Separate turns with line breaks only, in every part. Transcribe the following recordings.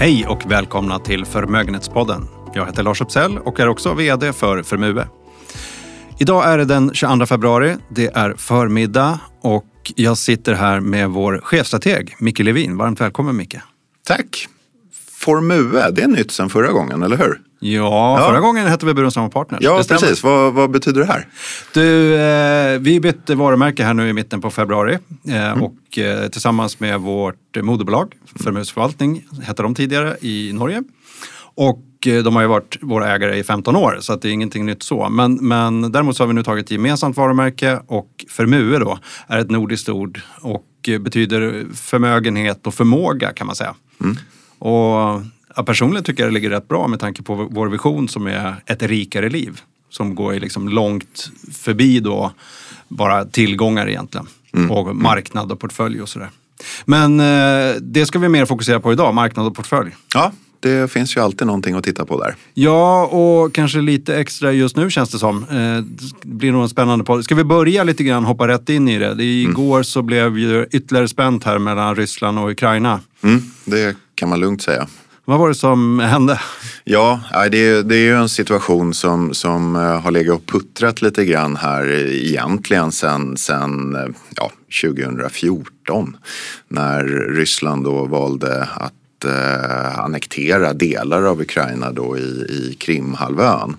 Hej och välkomna till Förmögenhetspodden. Jag heter Lars Uppsell och är också VD för Förmue. Idag är det den 22 februari. Det är förmiddag och jag sitter här med vår chefstrateg Micke Levin. Varmt välkommen Micke.
Tack. Formue, det är nytt sen förra gången, eller hur?
Ja, förra gången hette vi Burenstam Partners.
Ja, precis. Vad, vad betyder det här?
Du, eh, vi bytte varumärke här nu i mitten på februari eh, och eh, tillsammans med vårt moderbolag, Förmögenhetsförvaltning hette de tidigare i Norge. Och eh, de har ju varit våra ägare i 15 år så att det är ingenting nytt så. Men, men däremot så har vi nu tagit ett gemensamt varumärke och Förmue då är ett nordiskt ord och eh, betyder förmögenhet och förmåga kan man säga. Och ja, personligen tycker jag det ligger rätt bra med tanke på vår vision som är ett rikare liv. Som går liksom långt förbi då bara tillgångar egentligen. Och marknad och portfölj och sådär. Men eh, det ska vi mer fokusera på idag, marknad och portfölj.
Ja, det finns ju alltid någonting att titta på där.
Ja, och kanske lite extra just nu känns det som. Eh, Det blir nog en spännande podd. Ska vi börja lite grann, hoppa rätt in i det? det igår så blev ju ytterligare spänt här mellan Ryssland och Ukraina.
Mm, det kan man lugnt säga.
Vad var det som hände?
Ja, det är, det är ju en situation som, som eh, har legat och puttrat lite grann här egentligen sen, sen eh, ja, 2014 när Ryssland då valde att eh, annektera delar av Ukraina då i, i Krimhalvön.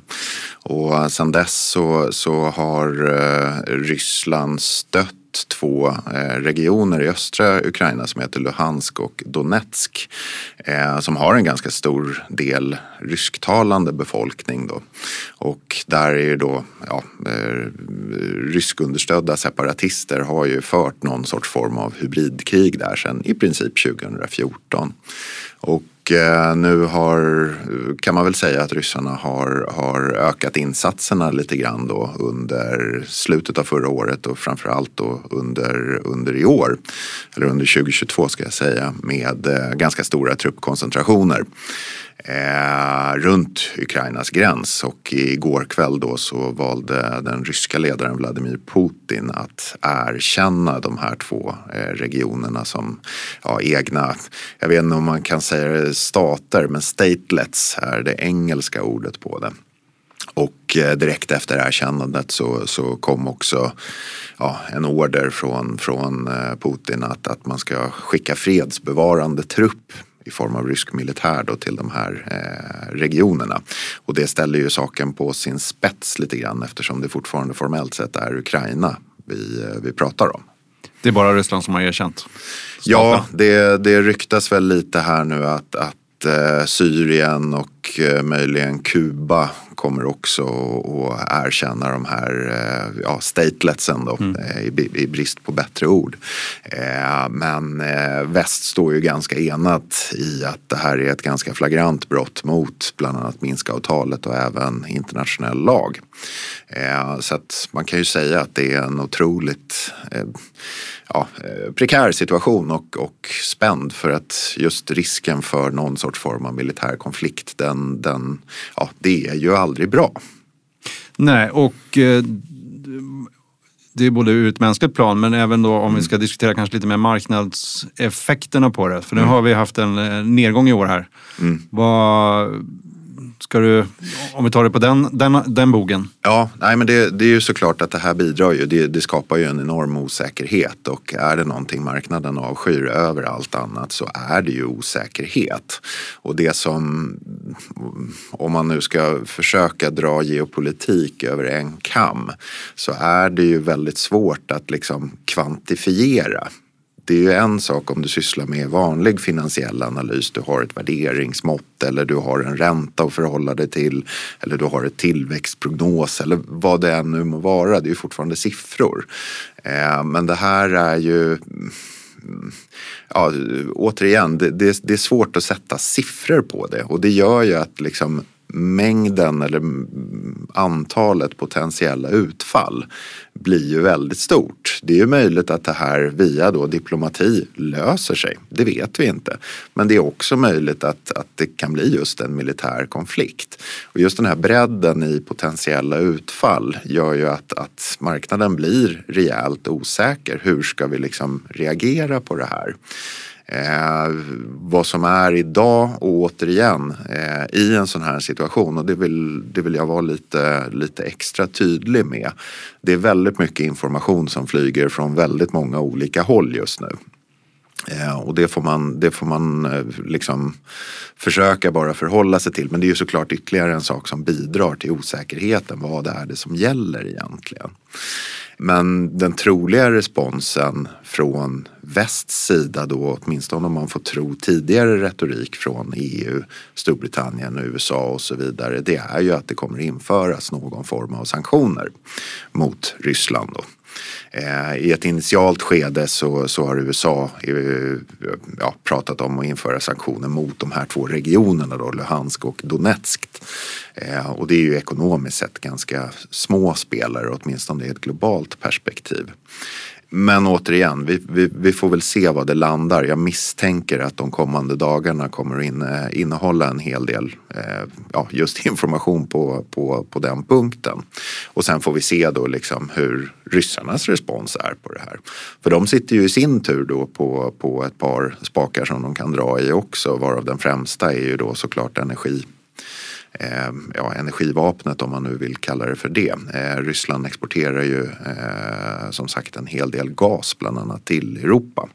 Och sen dess så, så har Ryssland stött två eh, regioner i östra Ukraina som heter Luhansk och Donetsk eh, som har en ganska stor del rysktalande befolkning. Då. Och där är ju då ja, eh, ryskunderstödda separatister har ju fört någon sorts form av hybridkrig där sedan i princip 2014. Och Eh, nu har, kan man väl säga att ryssarna har, har ökat insatserna lite grann då under slutet av förra året och framförallt då under, under i år, eller under 2022 ska jag säga, med eh, ganska stora truppkoncentrationer eh, runt Ukrainas gräns och igår kväll då så valde den ryska ledaren Vladimir Putin att erkänna de här två eh, regionerna som ja, egna, jag vet inte om man kan säga det stater, men statelets är det engelska ordet på det. Och eh, direkt efter erkännandet så, så kom också ja, en order från, från eh, Putin att, att man ska skicka fredsbevarande trupp i form av rysk militär då till de här eh, regionerna. Och det ställer ju saken på sin spets lite grann eftersom det fortfarande formellt sett är Ukraina vi, eh, vi pratar om.
Det är bara Ryssland som har erkänt.
Ja, det, det ryktas väl lite här nu att, att eh, Syrien och eh, möjligen Kuba kommer också att erkänna de här eh, ja, stateletsen då, eh, i, i brist på bättre ord. Men väst står ju ganska enat i att det här är ett ganska flagrant brott mot bland annat Minskavtalet och även internationell lag. Så att man kan ju säga att det är en otroligt ja, prekär situation och, och spänd för att just risken för någon sorts form av militär konflikt den, den, ja, det är ju aldrig bra.
Nej, och eh, det är både ur ett mänskligt plan men även då om vi ska diskutera kanske lite mer marknadseffekterna på det. För nu har vi haft en eh, nedgång i år här. Vad ska du, om vi tar det på den, den, den bogen.
Ja, nej men det, det är ju såklart att det här bidrar ju. Det, det skapar ju en enorm osäkerhet och är det någonting marknaden avskyr över allt annat så är det ju osäkerhet. Och det som, om man nu ska försöka dra geopolitik över en kam så är det ju väldigt svårt att liksom kvantifiera det är ju en sak om du sysslar med vanlig finansiell analys. Du har ett värderingsmått eller du har en ränta att förhålla dig till. Eller du har ett tillväxtprognos eller vad det än nu må vara. Det är ju fortfarande siffror. Eh, men det här är ju ja, återigen, det, det, det är svårt att sätta siffror på det och det gör ju att liksom mängden eller antalet potentiella utfall blir ju väldigt stort. Det är ju möjligt att det här via då diplomati löser sig. Det vet vi inte. Men det är också möjligt att, att det kan bli just en militär konflikt. Och just den här bredden i potentiella utfall gör ju att, att marknaden blir rejält osäker. Hur ska vi liksom reagera på det här? Eh, vad som är idag och återigen eh, i en sån här situation och det vill, det vill jag vara lite, lite extra tydlig med. Det är väldigt mycket information som flyger från väldigt många olika håll just nu. Eh, och det får man, det får man eh, liksom försöka bara förhålla sig till. Men det är ju såklart ytterligare en sak som bidrar till osäkerheten. Vad är det som gäller egentligen? Men den troliga responsen från västs sida då, åtminstone om man får tro tidigare retorik från EU, Storbritannien, USA och så vidare, det är ju att det kommer införas någon form av sanktioner mot Ryssland. Då. Eh, I ett initialt skede så, så har USA eh, ja, pratat om att införa sanktioner mot de här två regionerna då, Luhansk och Donetsk. Eh, och det är ju ekonomiskt sett ganska små spelare, åtminstone i ett globalt perspektiv. Men återigen, vi, vi, vi, får väl se vad det landar. Jag misstänker att de kommande dagarna kommer att inne, eh, innehålla en hel del eh, ja, just information på, på, på den punkten. Och sen får vi se då liksom hur ryssarnas respons är på det här. För de sitter ju i sin tur då på, på ett par spakar som de kan dra i också varav den främsta är ju då såklart energi eh, ja, energivapnet om man nu vill kalla det för det. Eh, Ryssland exporterar ju eh, som sagt en hel del gas bland annat till Europa.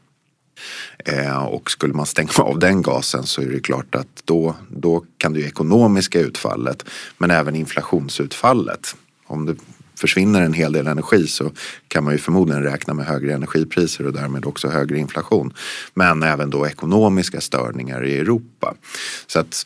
Eh, och skulle man stänga av den gasen så är det klart att då, då kan det ekonomiska utfallet men även inflationsutfallet. Om det försvinner en hel del energi så kan man ju förmodligen räkna med högre energipriser och därmed också högre inflation. Men även då ekonomiska störningar i Europa. Så att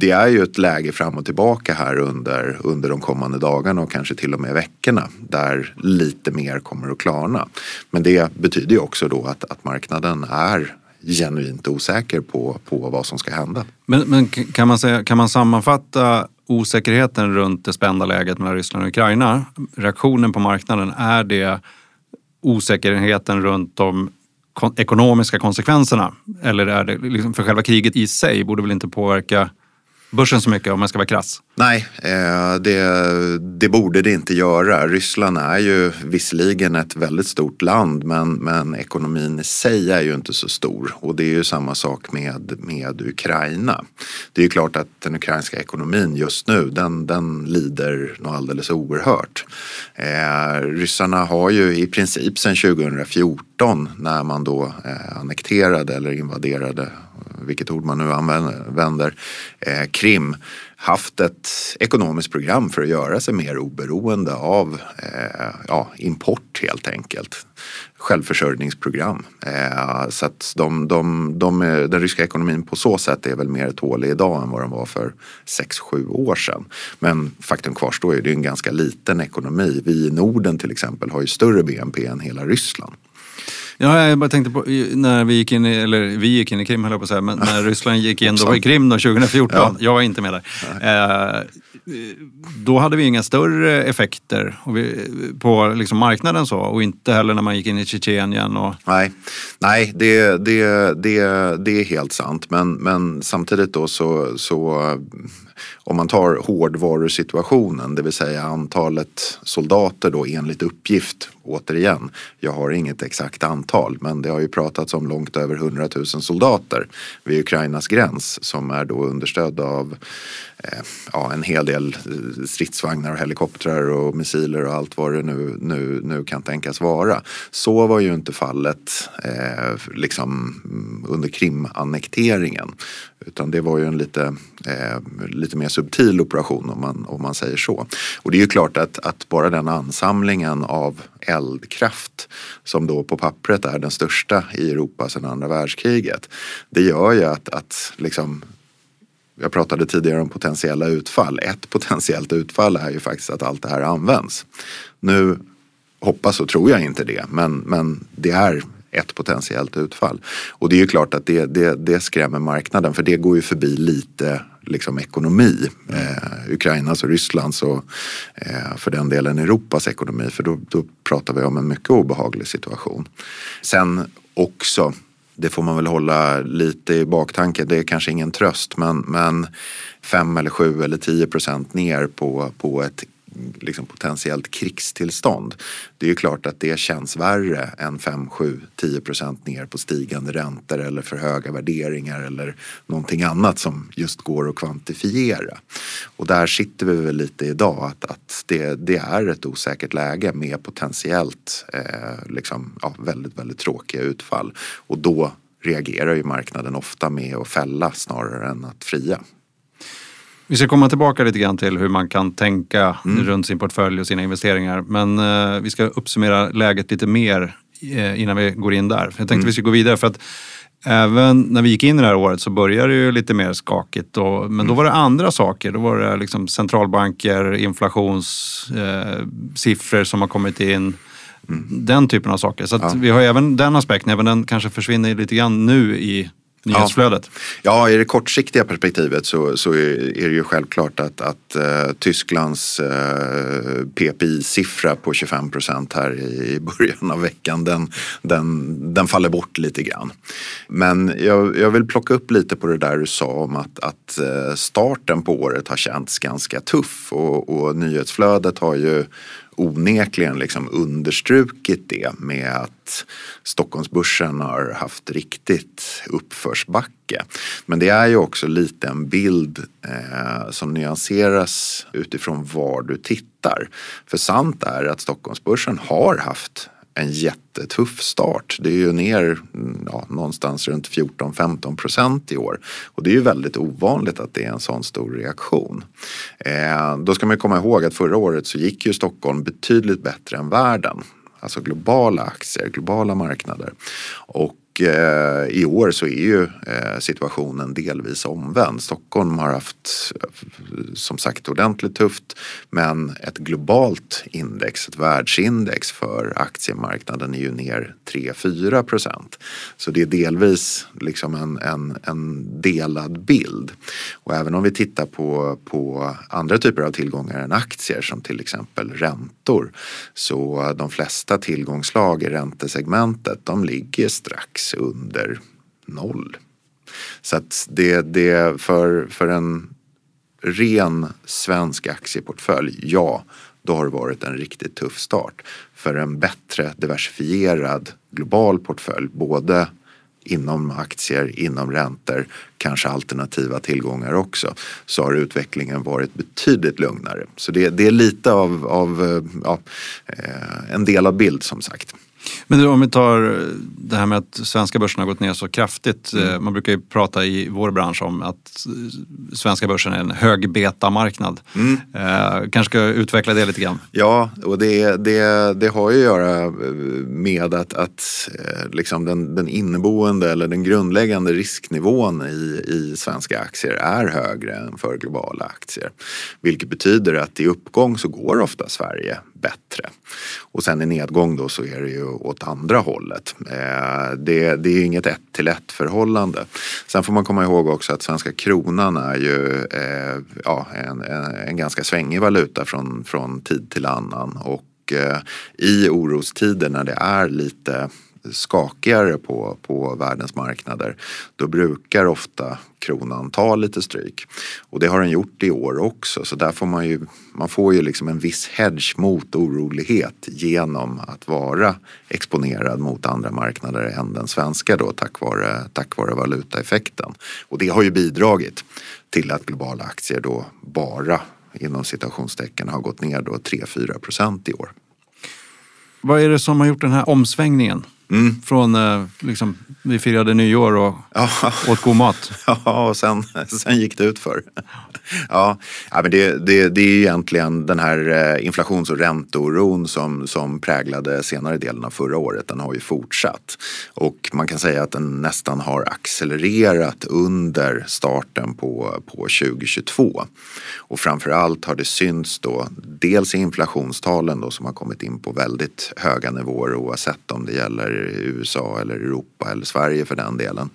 det är ju ett läge fram och tillbaka här under, under de kommande dagarna och kanske till och med veckorna där lite mer kommer att klarna. Men det betyder ju också då att, att marknaden är genuint osäker på, på vad som ska hända.
Men, men kan, man säga, kan man sammanfatta osäkerheten runt det spända läget mellan Ryssland och Ukraina? Reaktionen på marknaden, är det osäkerheten runt de ekonomiska konsekvenserna? Eller är det liksom, för själva kriget i sig borde väl inte påverka börsen så mycket om man ska vara krass?
Nej, eh, det, det, borde det inte göra. Ryssland är ju visserligen ett väldigt stort land men, men ekonomin i sig är ju inte så stor. Och det är ju samma sak med, med Ukraina. Det är ju klart att den ukrainska ekonomin just nu den, den lider nog alldeles oerhört. Eh, ryssarna har ju i princip sedan 2014 när man då eh, annekterade eller invaderade vilket ord man nu använder, eh, Krim haft ett ekonomiskt program för att göra sig mer oberoende av eh, ja, import helt enkelt. Självförsörjningsprogram. Eh, så att de, de, de, den ryska ekonomin på så sätt är väl mer tålig idag än vad den var för 6-7 år sedan. Men faktum kvarstår ju, det är en ganska liten ekonomi. Vi i Norden till exempel har ju större BNP än hela Ryssland.
Ja, jag bara tänkte på när vi gick in i, eller vi gick in i Krim höll jag på att säga, men när Ryssland gick in då i Krim då, 2014, ja. jag var inte med där. Eh, då hade vi inga större effekter på liksom marknaden så och inte heller när man gick in i Tjetjenien. Och...
Nej, Nej det, det, det, det är helt sant. Men, men samtidigt då så, så om man tar hårdvarusituationen, det vill säga antalet soldater då enligt uppgift, återigen, jag har inget exakt antal, men det har ju pratats om långt över 100 000 soldater vid Ukrainas gräns som är då understödda av Eh, ja, en hel del eh, stridsvagnar och helikoptrar och missiler och allt vad det nu, nu, nu kan tänkas vara. Så var ju inte fallet eh, liksom mm, under Krimannekteringen utan det var ju en lite, eh, lite mer subtil operation om man, om man säger så. Och det är ju klart att, att bara den ansamlingen av eldkraft som då på pappret är den största i Europa sedan andra världskriget. Det gör ju att, att liksom jag pratade tidigare om potentiella utfall. Ett potentiellt utfall är ju faktiskt att allt det här används. Nu hoppas och tror jag inte det, men, men det är ett potentiellt utfall. Och det är ju klart att det, det, det skrämmer marknaden för det går ju förbi lite liksom ekonomi. Eh, Ukrainas och Rysslands och eh, för den delen Europas ekonomi. För då, då pratar vi om en mycket obehaglig situation. Sen också det får man väl hålla lite i baktanke, Det är kanske ingen tröst men, men 5 eller 7 eller 10 procent ner på, på ett liksom potentiellt krigstillstånd. Det är ju klart att det känns värre än 5, 7, 10 procent ner på stigande räntor eller för höga värderingar eller någonting annat som just går att kvantifiera. Och där sitter vi väl lite idag att, att det, det är ett osäkert läge med potentiellt eh, liksom, ja, väldigt, väldigt tråkiga utfall. Och då reagerar ju marknaden ofta med att fälla snarare än att fria.
Vi ska komma tillbaka lite grann till hur man kan tänka mm. runt sin portfölj och sina investeringar. Men eh, vi ska uppsummera läget lite mer eh, innan vi går in där. Jag tänkte mm. vi ska gå vidare för att även när vi gick in i det här året så började det ju lite mer skakigt. Och, men mm. då var det andra saker. Då var det liksom centralbanker, inflationssiffror eh, som har kommit in. Mm. Den typen av saker. Så ja. vi har även den aspekten, även den kanske försvinner lite grann nu i nyhetsflödet?
Ja. ja, i det kortsiktiga perspektivet så, så är, det ju självklart att, att uh, Tysklands eh, uh, PPI-siffra på 25 procent här i början av veckan den, den, den faller bort lite grann. Men jag, jag vill plocka upp lite på det där du sa om att, att uh, starten på året har känts ganska tuff och, och nyhetsflödet har ju onekligen liksom understrukit det med att Stockholmsbörsen har haft riktigt uppförsbacke. Men det är ju också lite en bild eh, som nyanseras utifrån var du tittar. För sant är att Stockholmsbörsen har haft en jättetuff start. Det är ju ner mm, ja, någonstans runt 14-15 procent i år. Och det är ju väldigt ovanligt att det är en sån stor reaktion. Eh, då ska man komma ihåg att förra året så gick ju Stockholm betydligt bättre än världen. Alltså globala aktier, globala marknader. Och eh, i år så är ju eh, situationen delvis omvänd. Stockholm har haft som sagt ordentligt tufft men ett globalt index, ett världsindex för aktiemarknaden är ju ner 3-4 procent. Så det är delvis liksom en, en, en delad bild. Och även om vi tittar på, på andra typer av tillgångar än aktier som till exempel räntor så de flesta tillgångslag i räntesegmentet de ligger strax under noll. Så att det, det för, för en ren svensk aktieportfölj, ja, då har det varit en riktigt tuff start. För en bättre diversifierad global portfölj, både inom aktier, inom räntor, kanske alternativa tillgångar också, så har utvecklingen varit betydligt lugnare. Så det, det är lite av, av eh, ja, eh, en del av bild som sagt.
Men om vi tar det här med att svenska börsen har gått ner så kraftigt. Mm. Eh, man brukar ju prata i vår bransch om att svenska börsen är en hög betamarknad. Mm. Eh, kanske ska utveckla det lite grann?
Ja, och det, det, det har ju att göra eh, med att, att eh, liksom den, den inneboende eller den grundläggande risknivån i, i svenska aktier är högre än för globala aktier. Vilket betyder att i uppgång så går ofta Sverige bättre. Och sen i nedgång då så är det ju åt andra hållet. Eh, det, det är inget ett till ett förhållande. Sen får man komma ihåg också att svenska kronan är ju eh, ja, en, en ganska svängig valuta från, från tid till annan. Och eh, i orostider när det är lite skakigare på, på världens marknader då brukar ofta kronan ta lite stryk. Och det har den gjort i år också så där får man ju, man får ju liksom en viss hedge mot orolighet genom att vara exponerad mot andra marknader än den svenska då tack vare, tack vare valutaeffekten. Och det har ju bidragit till att globala aktier då bara inom citationstecken har gått ner då 3-4 procent i år.
Vad är det som har gjort den här omsvängningen? Mm. Från eh, liksom, vi firade nyår och ja. åt god mat.
Ja, och sen, sen gick det ut för. Ja, ja men det, det, det är egentligen den här eh, inflations och ränteoron som, som präglade senare delen av förra året. Den har ju fortsatt. Och man kan säga att den nästan har accelererat under starten på, på 2022. Och framförallt har det synts då dels i inflationstalen då som har kommit in på väldigt höga nivåer oavsett om det gäller Eh, USA eller Europa eller Sverige för den delen.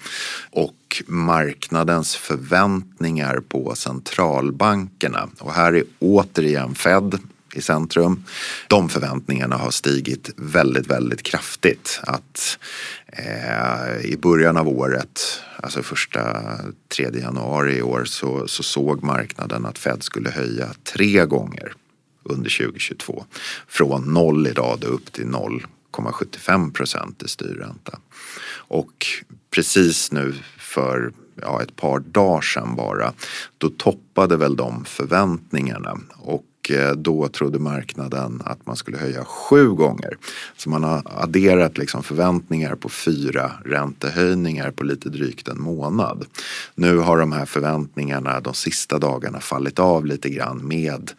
Och marknadens förväntningar på centralbankerna. Och här är återigen Fed i centrum. De förväntningarna har stigit väldigt, väldigt kraftigt. Att eh, i början av året, alltså första 3 januari i år, så, så såg marknaden att Fed skulle höja tre gånger under 2022. Från noll idag då upp till 0,75 procent i styrränta. Och precis nu för ja, ett par dagar sedan bara, då toppade väl de förväntningarna. Och eh, då trodde marknaden att man skulle höja sju gånger. Så man har adderat liksom förväntningar på fyra räntehöjningar på lite drygt en månad. Nu har de här förväntningarna de sista dagarna fallit av lite grann med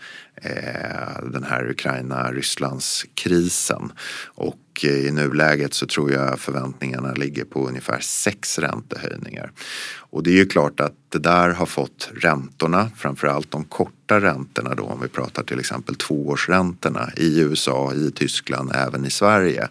Eh, den här Ukraina-Rysslands krisen. Och eh, i nuläget så tror jag förväntningarna ligger på ungefär sex räntehöjningar. Och det är ju klart att det där har fått räntorna, framförallt de korta räntorna då om vi pratar till exempel tvåårsräntorna i USA, i Tyskland, även i Sverige.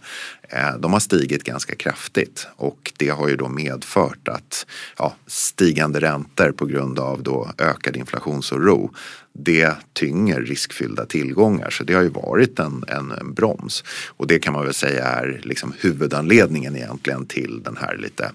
Eh, de har stigit ganska kraftigt och det har ju då medfört att ja, stigande räntor på grund av då ökad inflationsoro det tynger riskfyllda tillgångar. Så det har ju varit en, en, en broms. Och det kan man väl säga är liksom huvudanledningen egentligen till den här lite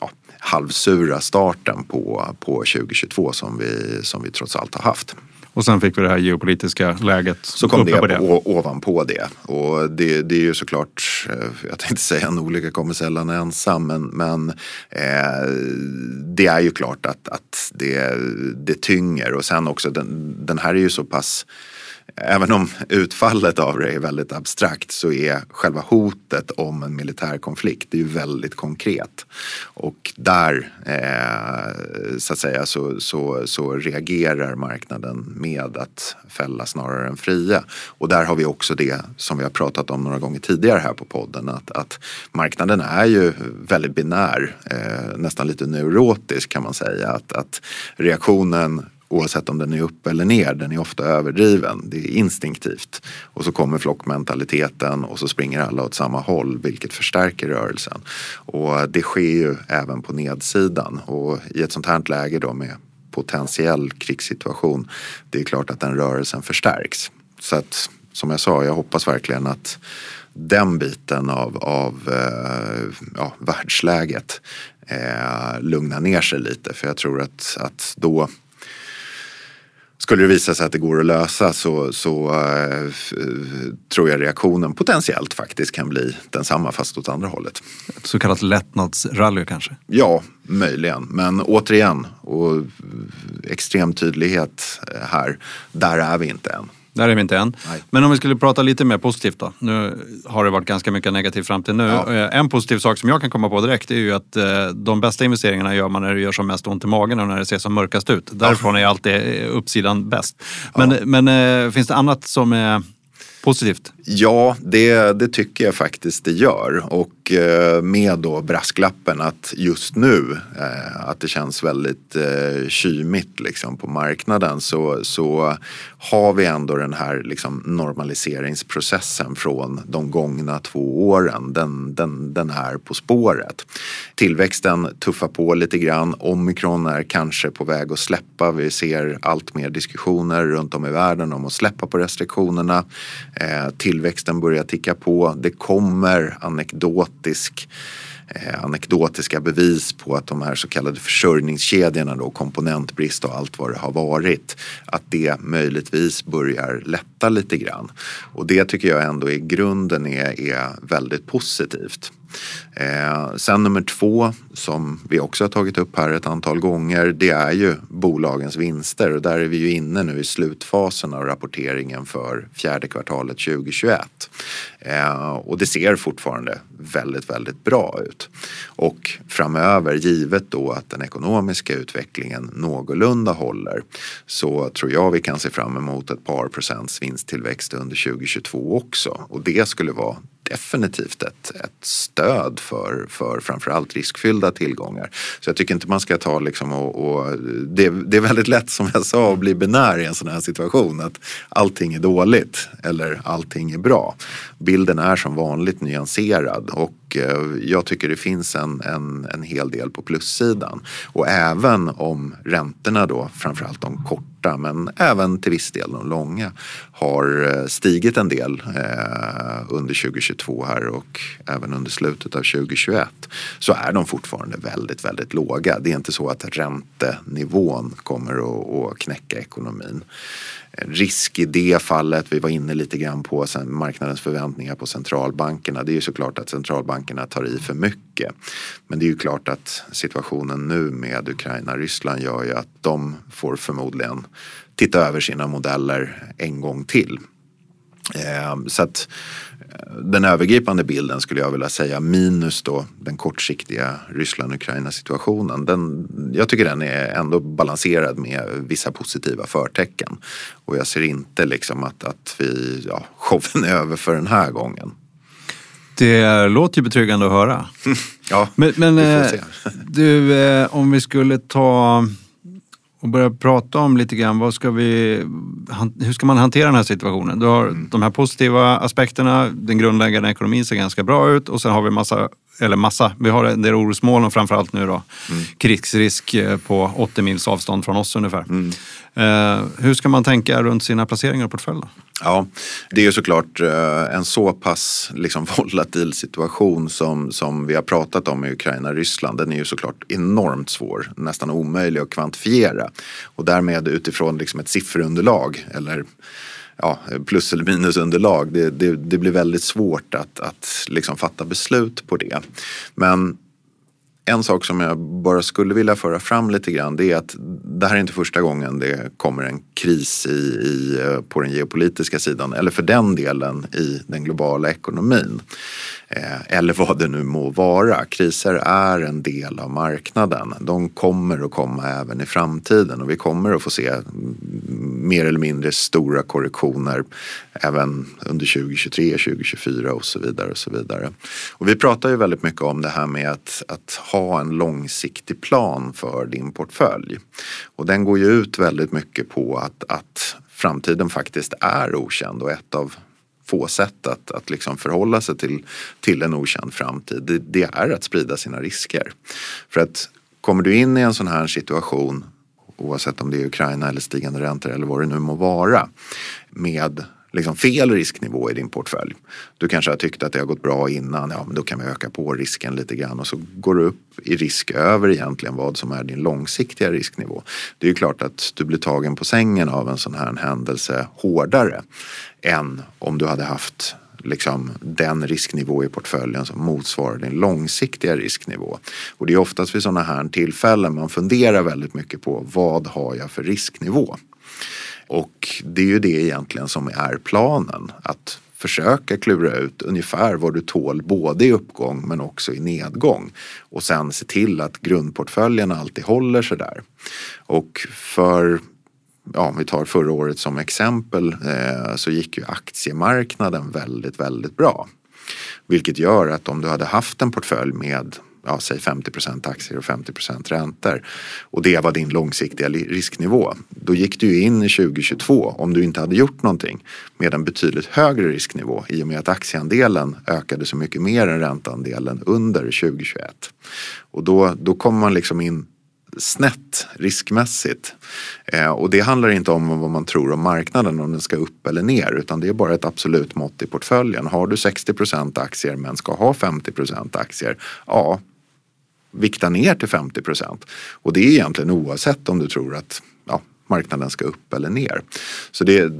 ja, halvsura starten på, på 2022 som vi, som vi trots allt har haft.
Och sen fick vi det här geopolitiska läget.
Så kom det, det. ovanpå det. Och det, det är ju såklart, eh, jag tänkte säga en olycka kommer sällan ensam, men, men eh, det är ju klart att, att det, det tynger. Och sen också, den, den här är ju så pass Även om utfallet av det är väldigt abstrakt så är själva hotet om en militär konflikt det är ju väldigt konkret. Och där eh, så att säga så, så, så reagerar marknaden med att fälla snarare än fria. Och där har vi också det som vi har pratat om några gånger tidigare här på podden att, att marknaden är ju väldigt binär, eh, nästan lite neurotisk kan man säga. Att, att reaktionen oavsett om den är upp eller ner, den är ofta överdriven. Det är instinktivt. Och så kommer flockmentaliteten och så springer alla åt samma håll vilket förstärker rörelsen. Och det sker ju även på nedsidan och i ett sånt här läge då med potentiell krigssituation, det är klart att den rörelsen förstärks. Så att som jag sa, jag hoppas verkligen att den biten av, av eh, ja, världsläget eh, lugnar ner sig lite. För jag tror att, att då skulle det visa sig att det går att lösa så, så uh, tror jag reaktionen potentiellt faktiskt kan bli densamma fast åt andra hållet.
Ett så kallat lättnadsrally kanske?
Ja, möjligen. Men återigen, och extrem tydlighet här, där är vi inte än.
Där är vi inte än. Nej. Men om vi skulle prata lite mer positivt då. Nu har det varit ganska mycket negativt fram till nu. Ja. Eh, en positiv sak som jag kan komma på direkt är ju att eh, de bästa investeringarna gör man när det gör som mest ont i magen och när det ser som mörkast ut. Därifrån är alltid eh, uppsidan bäst. Men, ja. men finns det annat som är positivt?
Ja, det, det tycker jag faktiskt det gör. Och eh, med då brasklappen att just nu eh, att det känns väldigt eh, kymigt liksom på marknaden så, så har vi ändå den här liksom normaliseringsprocessen från de gångna två åren. Den, den, den är på spåret. Tillväxten tuffar på lite grann. Omikron är kanske på väg att släppa. Vi ser allt mer diskussioner runt om i världen om att släppa på restriktionerna. Till tillväxten börjar ticka på. Det kommer anekdotisk eh, anekdotiska bevis på att de här så kallade försörjningskedjorna då, komponentbrist och allt vad det har varit, att det möjligtvis börjar lätta lite grann. Och det tycker jag ändå i grunden är, är väldigt positivt. Eh, sen nummer två som vi också har tagit upp här ett antal gånger det är ju bolagens vinster och där är vi ju inne nu i slutfasen av rapporteringen för fjärde kvartalet 2021. Eh, och det ser fortfarande väldigt, väldigt bra ut. Och framöver, givet då att den ekonomiska utvecklingen någorlunda håller, så tror jag vi kan se fram emot ett par procents vinsttillväxt under 2022 också. Och det skulle vara definitivt ett, ett stöd för, för framförallt riskfyllda tillgångar. Så jag tycker inte man ska ta liksom och, och det, det, är väldigt lätt som jag sa att bli binär i en sån här situation. Att allting är dåligt eller allting är bra. Bilden är som vanligt nyanserad och eh, jag tycker det finns en, en, en hel del på plussidan. Och även om räntorna då, framförallt de kort korta men även till viss del de långa har eh, stigit en del eh, under 2022 här och även under slutet av 2021 så är de fortfarande väldigt, väldigt låga. Det är inte så att räntenivån kommer att, att knäcka ekonomin risk i det fallet. Vi var inne lite grann på marknadens förväntningar på centralbankerna. Det är ju såklart att centralbankerna tar i för mycket. Men det är ju klart att situationen nu med Ukraina-Ryssland gör ju att de får förmodligen titta över sina modeller en gång till. Eh, så att den övergripande bilden skulle jag vilja säga minus då den kortsiktiga Ryssland-Ukraina situationen. Den, jag tycker den är ändå balanserad med vissa positiva förtecken. Och jag ser inte liksom att, att vi, ja, showen är över för den här gången.
Det låter ju betryggande att höra.
ja,
men, men vi får se. du, eh, om vi skulle ta och börja prata om lite grann vad ska vi, hur ska man hantera den här situationen? Du har mm. de här positiva aspekterna, den grundläggande ekonomin ser ganska bra ut och sen har vi massa, eller massa, vi har en del orosmoln och framförallt nu då mm. krigsrisk eh, på 80 mils avstånd från oss ungefär. Mm. Eh, hur ska man tänka runt sina placeringar och portföljer?
Ja, det är ju såklart eh, en så pass liksom volatil situation som, som vi har pratat om i Ukraina och Ryssland. Den är ju såklart enormt svår, nästan omöjlig att kvantifiera. Och därmed utifrån liksom ett sifferunderlag eller ja, plus eller minusunderlag. Det, det, det blir väldigt svårt att, att liksom fatta beslut på det. Men en sak som jag bara skulle vilja föra fram lite grann det är att det här är inte första gången det kommer en kris i, i, på den geopolitiska sidan eller för den delen i den globala ekonomin. Eh, eller vad det nu må vara. Kriser är en del av marknaden. De kommer att komma även i framtiden och vi kommer att få se mer eller mindre stora korrektioner även under 2023, 2024 och så vidare. Och så vidare. Och vi pratar ju väldigt mycket om det här med att, att ha en långsiktig plan för din portfölj. Och den går ju ut väldigt mycket på att, att framtiden faktiskt är okänd och ett av få sätt att, att liksom förhålla sig till, till en okänd framtid. Det, det är att sprida sina risker. För att kommer du in i en sån här situation oavsett om det är Ukraina eller stigande räntor eller vad det nu må vara med liksom fel risknivå i din portfölj. Du kanske har tyckt att det har gått bra innan, ja men då kan vi öka på risken lite grann och så går du upp i risk över egentligen vad som är din långsiktiga risknivå. Det är ju klart att du blir tagen på sängen av en sån här händelse hårdare än om du hade haft liksom den risknivå i portföljen som motsvarar din långsiktiga risknivå. Och det är oftast vid sådana här tillfällen man funderar väldigt mycket på vad har jag för risknivå? Och det är ju det egentligen som är planen. Att försöka klura ut ungefär vad du tål både i uppgång men också i nedgång. Och sen se till att grundportföljen alltid håller sig där. Och för ja, om vi tar förra året som exempel eh, så gick ju aktiemarknaden väldigt, väldigt bra. Vilket gör att om du hade haft en portfölj med ja, säg 50% aktier och 50% räntor och det var din långsiktiga risknivå. Då gick du ju in i 2022 om du inte hade gjort någonting med en betydligt högre risknivå i och med att aktieandelen ökade så mycket mer än ränteandelen under 2021. Och då, då kommer man liksom in snett riskmässigt. Eh, och det handlar inte om vad man tror om marknaden, om den ska upp eller ner, utan det är bara ett absolut mått i portföljen. Har du 60% aktier men ska ha 50 aktier, ja, vikta ner till 50% Och det är egentligen oavsett om du tror att marknaden ska upp eller ner. Så det,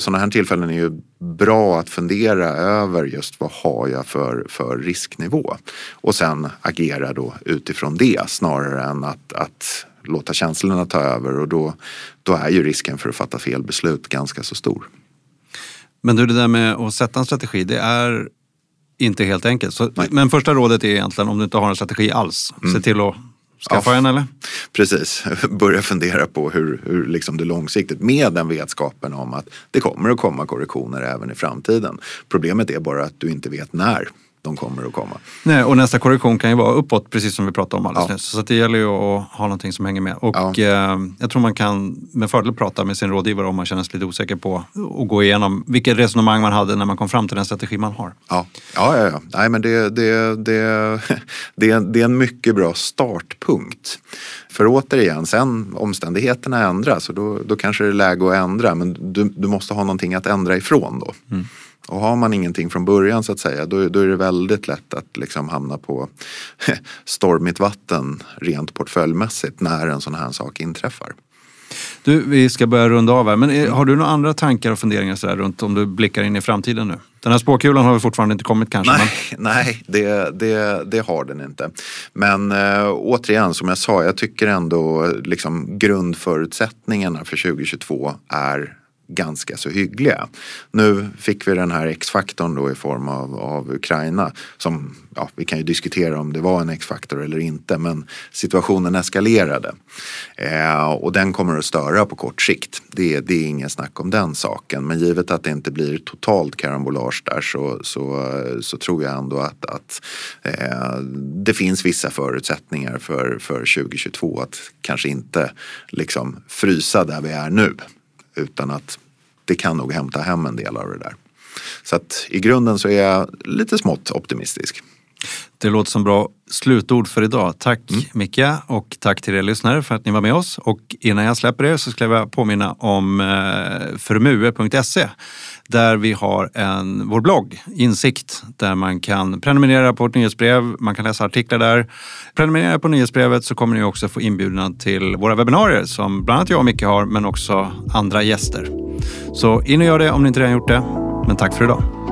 sådana här tillfällen är ju bra att fundera över just vad har jag för, för risknivå och sen agera då utifrån det snarare än att, att låta känslorna ta över och då, då är ju risken för att fatta fel beslut ganska så stor.
Men du, det där med att sätta en strategi, det är inte helt enkelt. Så, men första rådet är egentligen om du inte har en strategi alls, mm. se till att skaffa ja, en eller?
Precis, börja fundera på hur, hur liksom det långsiktigt med den vetskapen om att det kommer att komma korrektioner även i framtiden. Problemet är bara att du inte vet när de kommer att komma.
Nej, och nästa korrektion kan ju vara uppåt, precis som vi pratade om alldeles ja. nyss. Så det gäller ju att ha någonting som hänger med. Och ja. eh, jag tror man kan med fördel prata med sin rådgivare om man känner sig lite osäker på och gå igenom vilket resonemang man hade när man kom fram till den strategi man har.
Ja, ja, ja. ja. Nej, men det, det, det, det, det är en mycket bra startpunkt. För återigen, sen omständigheterna ändras och då, då kanske det är läge att ändra men du, du måste ha någonting att ändra ifrån då. Mm. Och har man ingenting från början så att säga då, då är det väldigt lätt att liksom hamna på stormigt vatten rent portföljmässigt när en sån här sak inträffar.
Du, vi ska börja runda av här, men är, har du några andra tankar och funderingar så runt om du blickar in i framtiden nu? Den här spåkulan har fortfarande inte kommit kanske?
Nej, men... nej det, det, det har den inte. Men äh, återigen, som jag sa, jag tycker ändå liksom grundförutsättningarna för 2022 är ganska så hyggliga. Nu fick vi den här X-faktorn då i form av, av Ukraina som, ja, vi kan ju diskutera om det var en X-faktor eller inte, men situationen eskalerade. Eh, och den kommer att störa på kort sikt. Det, det är ingen snack om den saken, men givet att det inte blir totalt karambolage där så, så, så tror jag ändå att, att eh, det finns vissa förutsättningar för, för 2022 att kanske inte liksom frysa där vi är nu utan att det kan nog hämta hem en del av det där. Så att i grunden så är jag lite smått optimistisk.
Det låter som bra slutord för idag. Tack mm. Micke och tack till er lyssnare för att ni var med oss. Och innan jag släpper er så skulle jag vilja påminna om eh, förmue.se där vi har en, vår blogg Insikt där man kan prenumerera på vårt nyhetsbrev, man kan läsa artiklar där. Prenumerera på nyhetsbrevet så kommer ni också få inbjudan till våra webbinarier som bland annat jag och Micke har men också andra gäster. Så in och gör det om ni inte redan gjort det. Men tack för idag.